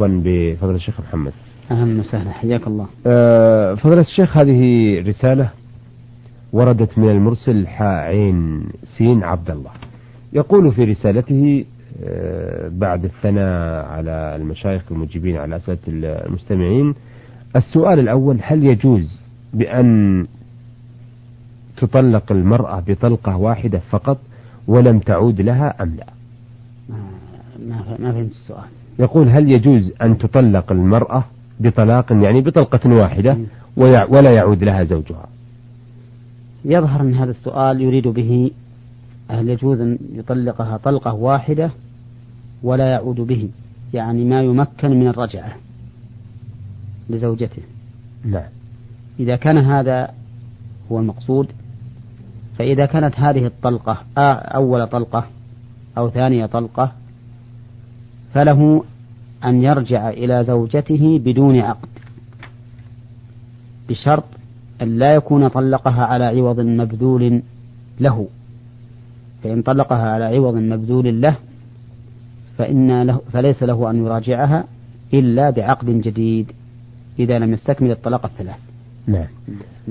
بفضل الشيخ محمد. أهلا وسهلا. حياك الله. أه فضل الشيخ هذه رسالة وردت من المرسل حاعين سين عبد الله. يقول في رسالته أه بعد الثناء على المشايخ المجيبين على أسئلة المستمعين السؤال الأول هل يجوز بأن تطلق المرأة بطلقة واحدة فقط ولم تعود لها أم لا؟ ما ما فهمت السؤال. يقول هل يجوز أن تطلق المرأة بطلاق يعني بطلقة واحدة ولا يعود لها زوجها؟ يظهر أن هذا السؤال يريد به هل يجوز أن يطلقها طلقة واحدة ولا يعود به يعني ما يمكن من الرجعة لزوجته. نعم. إذا كان هذا هو المقصود فإذا كانت هذه الطلقة أول طلقة أو ثانية طلقة فله أن يرجع إلى زوجته بدون عقد بشرط أن لا يكون طلقها على عوض مبذول له. فإن طلقها على عوض مبذول له فإن له فليس له أن يراجعها إلا بعقد جديد إذا لم يستكمل الطلاق الثلاث. نعم.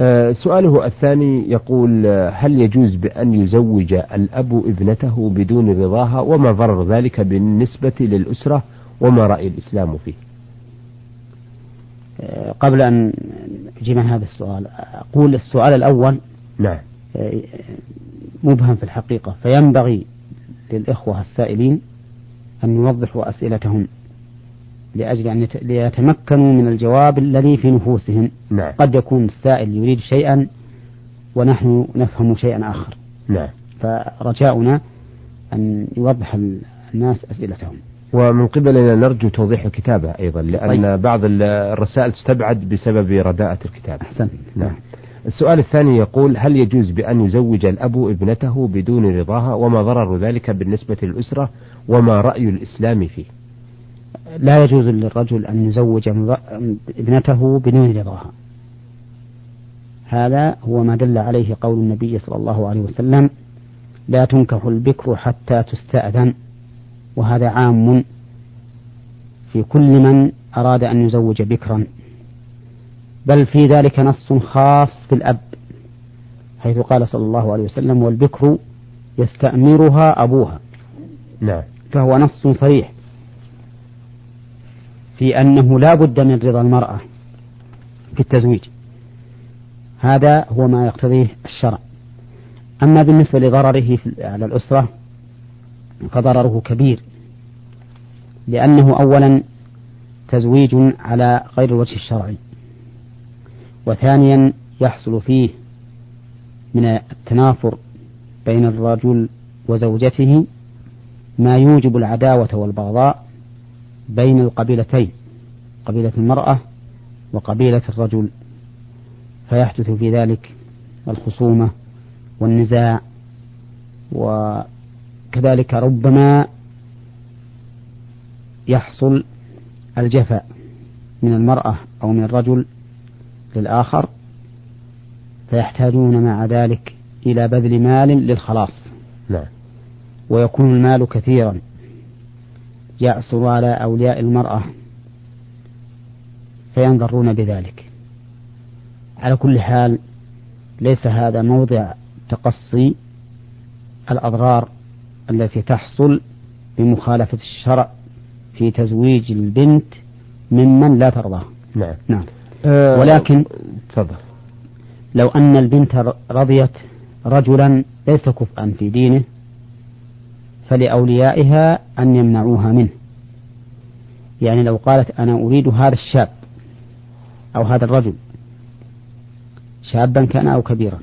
آه سؤاله الثاني يقول هل يجوز بأن يزوج الأب ابنته بدون رضاها؟ وما ضرر ذلك بالنسبة للأسرة؟ وما رأي الإسلام فيه؟ آه قبل أن أجيب عن هذا السؤال أقول السؤال الأول. نعم. آه مبهم في الحقيقة فينبغي للإخوة السائلين أن يوضحوا أسئلتهم. لأجل أن ليتمكنوا من الجواب الذي في نفوسهم. نعم. قد يكون السائل يريد شيئا ونحن نفهم شيئا آخر. نعم. فرجاؤنا أن يوضح الناس أسئلتهم. ومن قبلنا نرجو توضيح الكتابة أيضا لأن طيب. بعض الرسائل تستبعد بسبب رداءة الكتابة أحسن. نعم. السؤال الثاني يقول هل يجوز بأن يزوج الأب ابنته بدون رضاها؟ وما ضرر ذلك بالنسبة للأسرة؟ وما رأي الإسلام فيه؟ لا يجوز للرجل أن يزوج ابنته بدون رضاها. هذا هو ما دل عليه قول النبي صلى الله عليه وسلم لا تنكح البكر حتى تستأذن. وهذا عام في كل من أراد أن يزوج بكرا. بل في ذلك نص خاص في الأب حيث قال صلى الله عليه وسلم والبكر يستأمرها أبوها. نعم. فهو نص صريح في أنه لا بد من رضا المرأة في التزويج. هذا هو ما يقتضيه الشرع. أما بالنسبة لضرره على الأسرة فضرره كبير لأنه أولا تزويج على غير الوجه الشرعي وثانيا يحصل فيه من التنافر بين الرجل وزوجته ما يوجب العداوة والبغضاء بين القبيلتين قبيلة المرأة وقبيلة الرجل. فيحدث في ذلك الخصومة والنزاع وكذلك ربما يحصل الجفاء من المرأة أو من الرجل للآخر. فيحتاجون مع ذلك إلى بذل مال للخلاص. نعم. ويكون المال كثيرا. يأسر على أولياء المرأة فينضرون بذلك. على كل حال ليس هذا موضع تقصي الأضرار التي تحصل بمخالفة الشرع في تزويج البنت ممن لا ترضاه نعم. نعم. أه ولكن تفضل. لو أن البنت رضيت رجلا ليس كفءا في دينه فلأوليائها أن يمنعوها منه. يعني لو قالت أنا أريد هذا الشاب أو هذا الرجل شابا كان أو كبيرا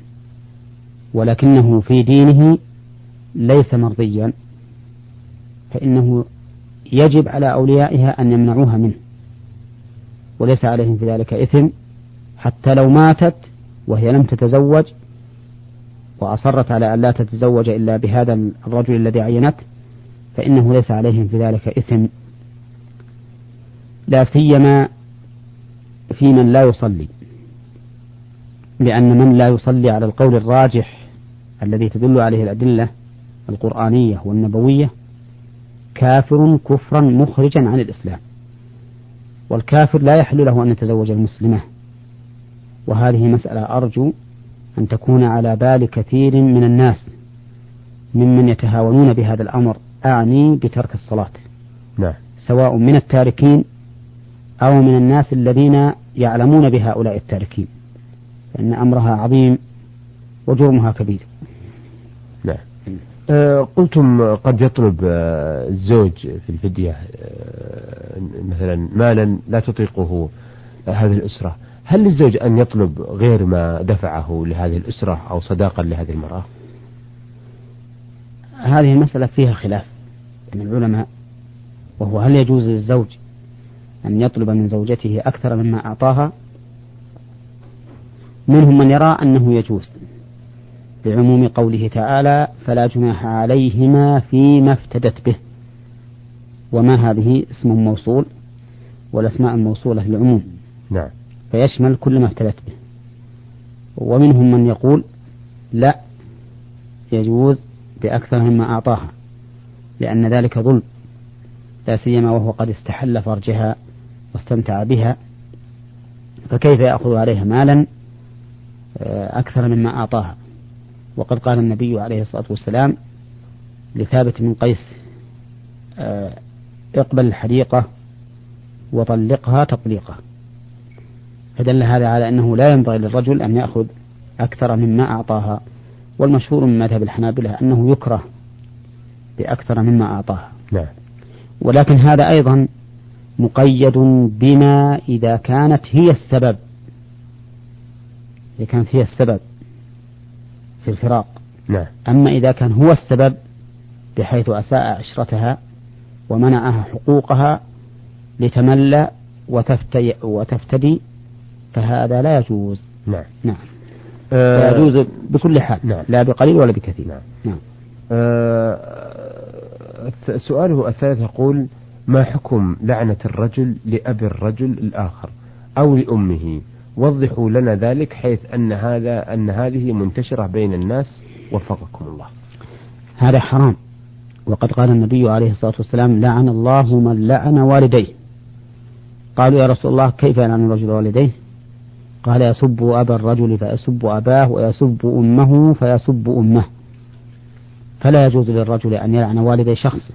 ولكنه في دينه ليس مرضيا فإنه يجب على أوليائها أن يمنعوها منه. وليس عليهم في ذلك إثم حتى لو ماتت وهي لم تتزوج وأصرت على أن لا تتزوج إلا بهذا الرجل الذي عينته فإنه ليس عليهم في ذلك إثم. لا سيما في من لا يصلي لأن من لا يصلي على القول الراجح الذي تدل عليه الأدلة القرآنية والنبوية كافر كفرا مخرجا عن الإسلام والكافر لا يحل له أن يتزوج المسلمة. وهذه مسألة أرجو أن تكون على بال كثير من الناس ممن يتهاونون بهذا الأمر. أعني بترك الصلاة. نعم. سواء من التاركين أو من الناس الذين يعلمون بهؤلاء التاركين. فإن أمرها عظيم وجرمها كبير. نعم. آه قلتم قد يطلب آه الزوج في الفدية آه مثلا مالا لا تطيقه هذه الأسرة. هل للزوج أن يطلب غير ما دفعه لهذه الأسرة أو صداقا لهذه المرأة؟ هذه المسألة فيها خلاف من العلماء وهو هل يجوز للزوج أن يطلب من زوجته أكثر مما أعطاها؟ منهم من يرى أنه يجوز. لعموم قوله تعالى فلا جناح عليهما فيما افتدت به. وما هذه؟ اسم موصول والأسماء الموصولة للعموم. نعم. فيشمل كل ما افتدت به. ومنهم من يقول لا يجوز بأكثر مما أعطاها لأن ذلك ظلم لا سيما وهو قد استحل فرجها واستمتع بها فكيف يأخذ عليها مالا؟ آه، أكثر مما أعطاها. وقد قال النبي عليه الصلاة والسلام لثابت بن قيس آه، اقبل الحديقة وطلقها تطليقة فدل هذا على أنه لا ينبغي للرجل أن يأخذ أكثر مما أعطاها. والمشهور من مذهب الحنابلة أنه يكره بأكثر مما أعطاها. نعم. ولكن هذا أيضا مقيد بما إذا كانت هي السبب. إذا كانت هي السبب في الفراق. نعم. أما إذا كان هو السبب بحيث أساء عشرتها ومنعها حقوقها لتملى وتفتي وتفتدي فهذا لا يجوز. نعم. نعم. آه يجوز بكل حال. نعم. لا بقليل ولا بكثير. نعم. نعم. آه سؤاله الثالث يقول ما حكم لعنة الرجل لأب الرجل الآخر أو لأمه؟ وضحوا لنا ذلك حيث أن هذا أن هذه منتشرة بين الناس. وفقكم الله. هذا حرام. وقد قال النبي عليه الصلاة والسلام لعن الله من لعن والديه. قالوا يا رسول الله كيف يلعن الرجل والديه؟ قال يسب أبا الرجل فيسب أباه ويسب أمه فيسب أمه. فلا يجوز للرجل أن يلعن والدي شخص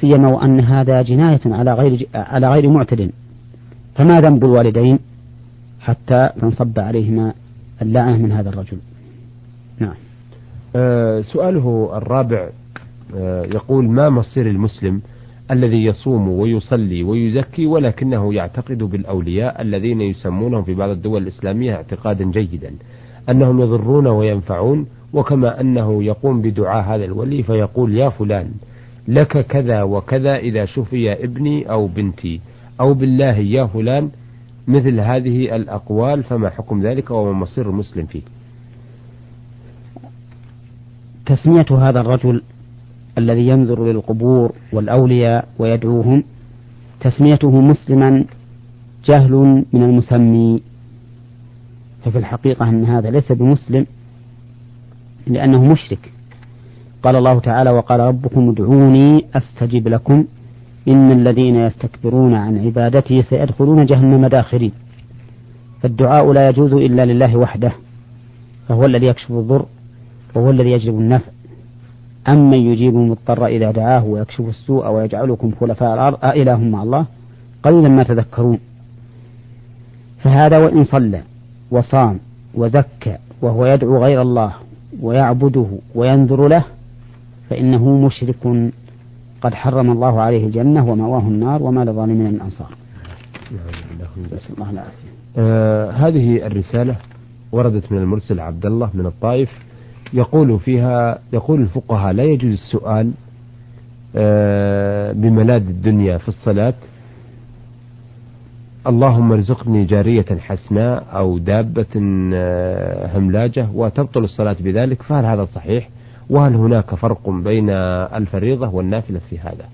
سيما وأن هذا جناية على غير على غير معتد. فما ذنب الوالدين حتى تنصب عليهما اللعنة من هذا الرجل؟ نعم. آه سؤاله الرابع آه يقول ما مصير المسلم الذي يصوم ويصلي ويزكي ولكنه يعتقد بالأولياء الذين يسمونهم في بعض الدول الإسلامية اعتقادا جيدا أنهم يضرون وينفعون وكما أنه يقوم بدعاء هذا الولي فيقول يا فلان لك كذا وكذا إذا شفي ابني أو بنتي أو بالله يا فلان مثل هذه الأقوال فما حكم ذلك وما مصير المسلم فيه؟ تسمية هذا الرجل الذي ينظر للقبور والأولياء ويدعوهم تسميته مسلما جهل من المسمي. ففي الحقيقة أن هذا ليس بمسلم لأنه مشرك. قال الله تعالى وقال ربكم ادعوني أستجب لكم إن الذين يستكبرون عن عبادتي سيدخلون جهنم داخرين. فالدعاء لا يجوز إلا لله وحده فهو الذي يكشف الضر وهو الذي يجلب النفع. أمن يجيب المضطر إذا دعاه ويكشف السوء ويجعلكم خلفاء الأرض؟ أإله مع الله. قليلا ما تذكرون. فهذا وإن صلى وصام وزكى وهو يدعو غير الله ويعبده وينذر له فإنه مشرك. قد حرم الله عليه الجنة ومأواه النار وما للظالمين من أنصار نسأل الله العافية. آه هذه الرسالة وردت من المرسل عبد الله من الطائف. يقول فيها يقول الفقهاء لا يجوز السؤال آه بملاذ الدنيا في الصلاة اللهم ارزقني جارية حسناء أو دابة آه، هملاجة وتبطل الصلاة بذلك فهل هذا صحيح؟ وهل هناك فرق بين الفريضة والنافلة في هذا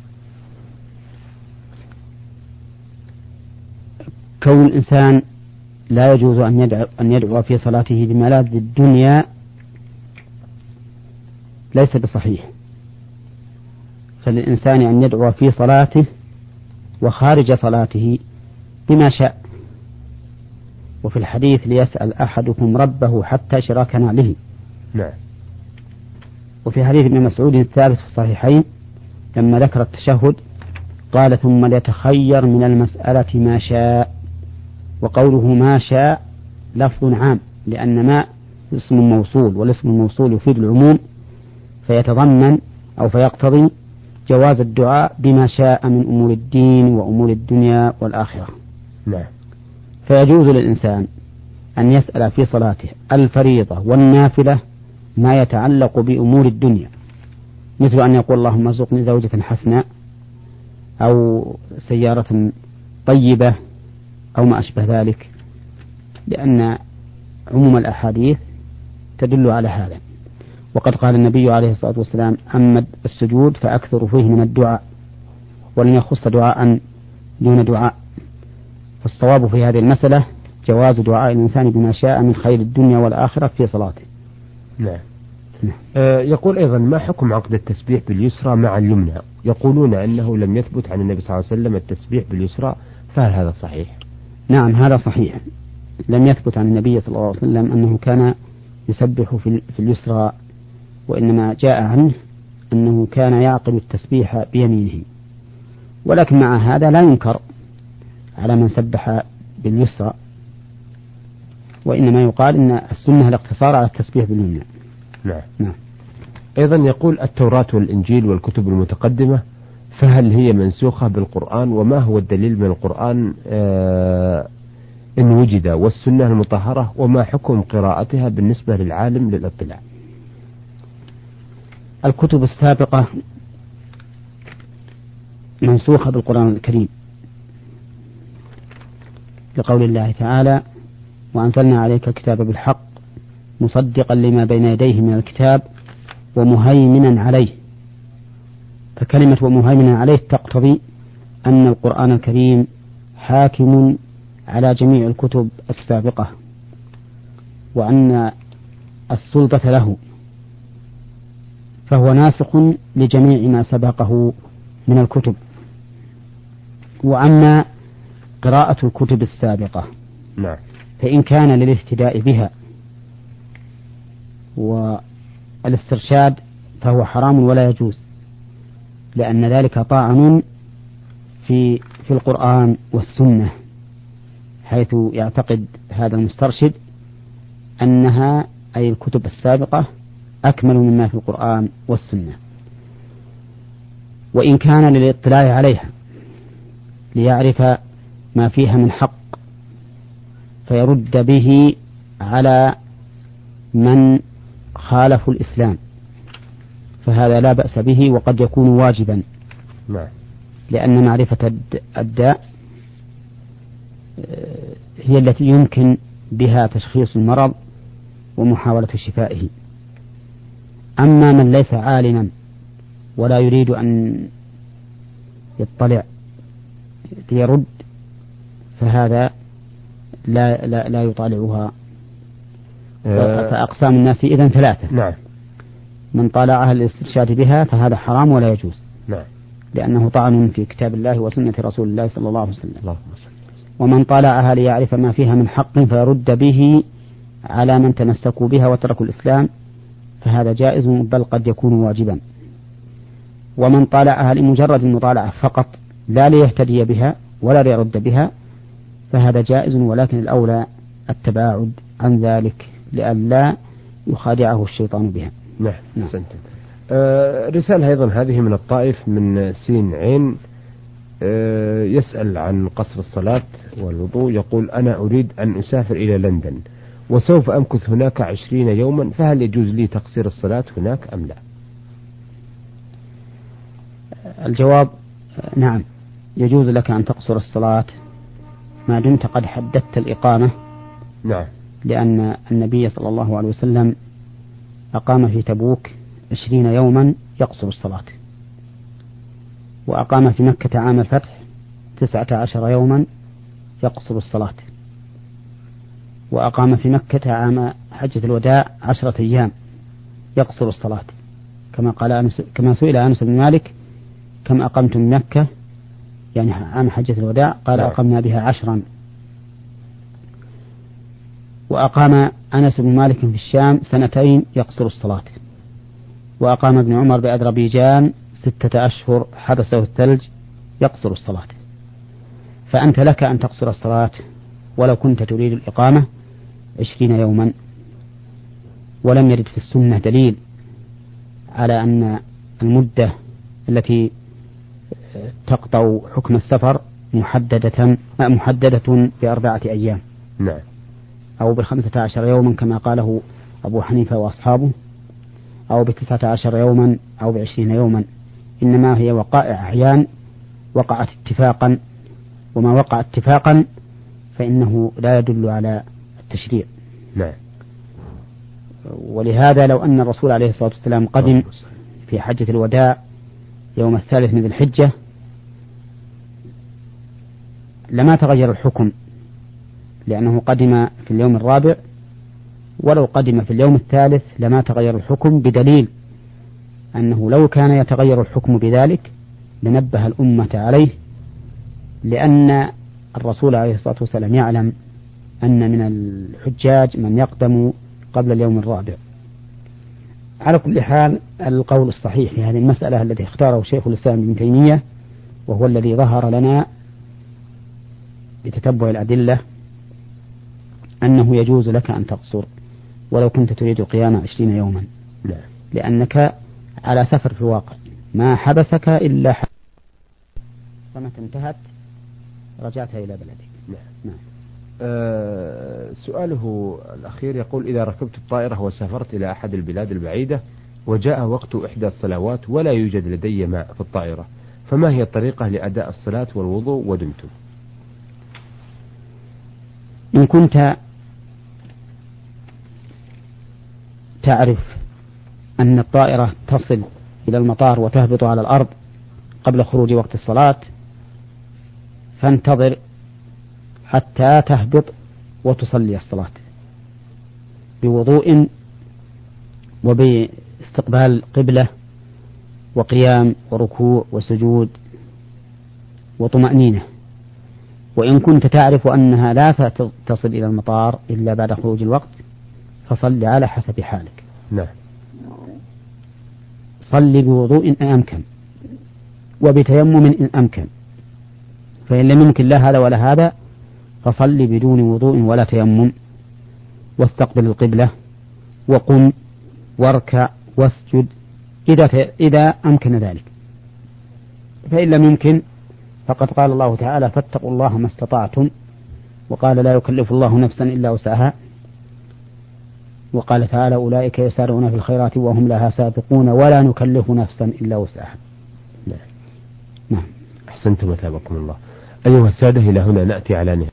كون الإنسان لا يجوز أن يدعو, أن يدعو في صلاته بملاذ الدنيا ليس بصحيح. فللإنسان أن يدعو في صلاته وخارج صلاته بما شاء. وفي الحديث ليسأل أحدكم ربه حتى شراك نعله نعم. وفي حديث ابن مسعود الثابت في الصحيحين لما ذكر التشهد قال ثم ليتخير من المسألة ما شاء. وقوله ما شاء لفظ عام لأن ما اسم موصول والاسم الموصول يفيد العموم. فيتضمن أو فيقتضي جواز الدعاء بما شاء من أمور الدين وأمور الدنيا والآخرة. نعم. فيجوز للإنسان أن يسأل في صلاته الفريضة والنافلة ما يتعلق بأمور الدنيا. مثل أن يقول اللهم ارزقني زوجة حسناء أو سيارة طيبة أو ما أشبه ذلك لأن عموم الأحاديث تدل على هذا. وقد قال النبي عليه الصلاة والسلام أما السجود فأكثر فيه من الدعاء ولم يخص دعاء دون دعاء. فالصواب في هذه المسألة جواز دعاء الإنسان بما شاء من خير الدنيا والآخرة في صلاته. نعم. آه يقول أيضا ما حكم عقد التسبيح باليسرى مع اليمنى؟ يقولون أنه لم يثبت عن النبي صلى الله عليه وسلم التسبيح باليسرى فهل هذا صحيح؟ نعم هذا صحيح. لم يثبت عن النبي صلى الله عليه وسلم أنه كان يسبح في اليسرى وإنما جاء عنه أنه كان يعقل التسبيح بيمينه. ولكن مع هذا لا ينكر على من سبح باليسرى وإنما يقال أن السنة الاقتصار على التسبيح باليمنى. نعم. نعم. أيضا يقول التوراة والإنجيل والكتب المتقدمة فهل هي منسوخة بالقرآن وما هو الدليل من القرآن؟ آه إن وجد والسنة المطهرة وما حكم قراءتها بالنسبة للعالم للاطلاع. الكتب السابقة منسوخة بالقرآن الكريم لقول الله تعالى وأنزلنا عليك الكتاب بالحق مصدقا لما بين يديه من الكتاب ومهيمنا عليه. فكلمة ومهيمنا عليه تقتضي أن القرآن الكريم حاكم على جميع الكتب السابقة وأن السلطة له. فهو ناسخ لجميع ما سبقه من الكتب. وأما قراءة الكتب السابقة نعم. فإن كان للاهتداء بها والاسترشاد فهو حرام ولا يجوز لأن ذلك طاعن في في القرآن والسنة حيث يعتقد هذا المسترشد أنها أي الكتب السابقة أكمل مما في القرآن والسنة. وإن كان للاطلاع عليها ليعرف ما فيها من حق فيرد به على من خالفوا الإسلام. فهذا لا بأس به وقد يكون واجبا. نعم. لأن معرفة الداء آه، هي التي يمكن بها تشخيص المرض ومحاولة شفائه. أما من ليس عالما ولا يريد أن يطلع ليرد فهذا لا لا لا يطالعها. آه. فأقسام الناس إذا ثلاثة. نعم. من طالعها للاسترشاد بها فهذا حرام ولا يجوز. نعم. لأنه طعن في كتاب الله وسنة رسول الله صلى الله عليه وسلم. اللهم ومن طالعها ليعرف ما فيها من حق فيرد به على من تمسكوا بها وتركوا الإسلام. فهذا جائز بل قد يكون واجبا. ومن طالعها لمجرد المطالعة فقط لا ليهتدي بها ولا ليرد بها فهذا جائز ولكن الأولى التباعد عن ذلك لئلا يخادعه الشيطان بها. نعم, نعم. آه رسالة أيضا هذه من الطائف من سين عين آه يسأل عن قصر الصلاة والوضوء يقول أنا أريد أن أسافر إلى لندن. وسوف أمكث هناك عشرين يوما فهل يجوز لي تقصير الصلاة هناك أم لا؟ الجواب نعم يجوز لك أن تقصر الصلاة ما دمت قد حددت الإقامة. نعم. لأن النبي صلى الله عليه وسلم أقام في تبوك عشرين يوما يقصر الصلاة. وأقام في مكة عام الفتح تسعة عشر يوما يقصر الصلاة. وأقام في مكة عام حجة الوداع عشرة أيام يقصر الصلاة. كما قال أنس كما سئل أنس بن مالك كم أقمتم مكة؟ يعني عام حجة الوداع قال نعم. أقمنا بها عشرا. وأقام أنس بن مالك في الشام سنتين يقصر الصلاة. وأقام ابن عمر بأذربيجان ستة أشهر حبسه الثلج يقصر الصلاة. فأنت لك أن تقصر الصلاة ولو كنت تريد الإقامة عشرين يوما ولم يرد في السنة دليل على أن المدة التي تقطع حكم السفر محددة محددة بأربعة أيام. نعم. أو بخمسة عشر يوما كما قاله أبو حنيفة وأصحابه أو بتسعة عشر يوما أو بعشرين يوما. إنما هي وقائع أحيان وقعت اتفاقا وما وقع اتفاقا فإنه لا يدل على التشريع. نعم. ولهذا لو أن الرسول عليه الصلاة والسلام قدم في حجة الوداع يوم الثالث من ذي الحجة لما تغير الحكم؟ لأنه قدم في اليوم الرابع ولو قدم في اليوم الثالث لما تغير الحكم بدليل أنه لو كان يتغير الحكم بذلك لنبه الأمة عليه لأن الرسول عليه الصلاة والسلام يعلم أن من الحجاج من يقدم قبل اليوم الرابع. على كل حال القول الصحيح في هذه المسألة الذي اختاره شيخ الإسلام ابن تيمية وهو الذي ظهر لنا بتتبع الأدلة أنه يجوز لك أن تقصر ولو كنت تريد قيام عشرين يوما. نعم لأنك على سفر في الواقع ما حبسك إلا حبس فمتى انتهت؟ رجعت إلى بلدك. نعم. سؤاله الأخير يقول إذا ركبت الطائرة وسافرت إلى أحد البلاد البعيدة وجاء وقت إحدى الصلوات ولا يوجد لدي ماء في الطائرة فما هي الطريقة لأداء الصلاة والوضوء ودمت؟ إن كنت تعرف أن الطائرة تصل إلى المطار وتهبط على الأرض قبل خروج وقت الصلاة فانتظر حتى تهبط وتصلي الصلاة. بوضوء وباستقبال قبلة وقيام وركوع وسجود وطمأنينة. وإن كنت تعرف أنها لا تصل إلى المطار إلا بعد خروج الوقت فصل على حسب حالك. نعم. صل بوضوء إن أمكن وبتيمم إن أمكن. فإن لم يمكن لا هذا ولا هذا فصل بدون وضوء ولا تيمم. واستقبل القبلة. وقم. واركع. واسجد. إذا إذا أمكن ذلك. فإن لم يمكن فقد قال الله تعالى فاتقوا الله ما استطعتم. وقال لا يكلف الله نفسا إلا وسعها. وقال تعالى أولئك يسارعون في الخيرات وهم لها سابقون ولا نكلف نفسا إلا وسعها. نعم. أحسنتم وثابكم الله. أيها السادة إلى هنا نأتي على نهاية